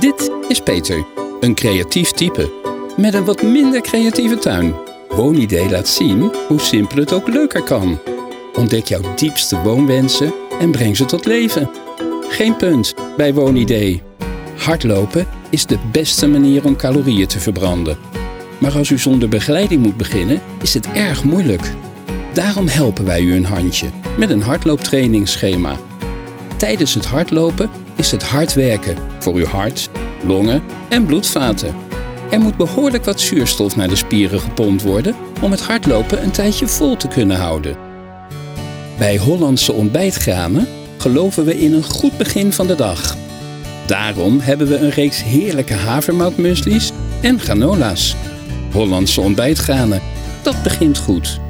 Dit is Peter, een creatief type met een wat minder creatieve tuin. Woonidee laat zien hoe simpel het ook leuker kan. Ontdek jouw diepste woonwensen en breng ze tot leven. Geen punt bij Woonidee. Hardlopen is de beste manier om calorieën te verbranden. Maar als u zonder begeleiding moet beginnen, is het erg moeilijk. Daarom helpen wij u een handje met een hardlooptrainingsschema. Tijdens het hardlopen is het hard werken voor uw hart, longen en bloedvaten. Er moet behoorlijk wat zuurstof naar de spieren gepompt worden om het hardlopen een tijdje vol te kunnen houden. Bij Hollandse ontbijtgranen geloven we in een goed begin van de dag. Daarom hebben we een reeks heerlijke havermoutmusli's en granola's. Hollandse ontbijtgranen, dat begint goed.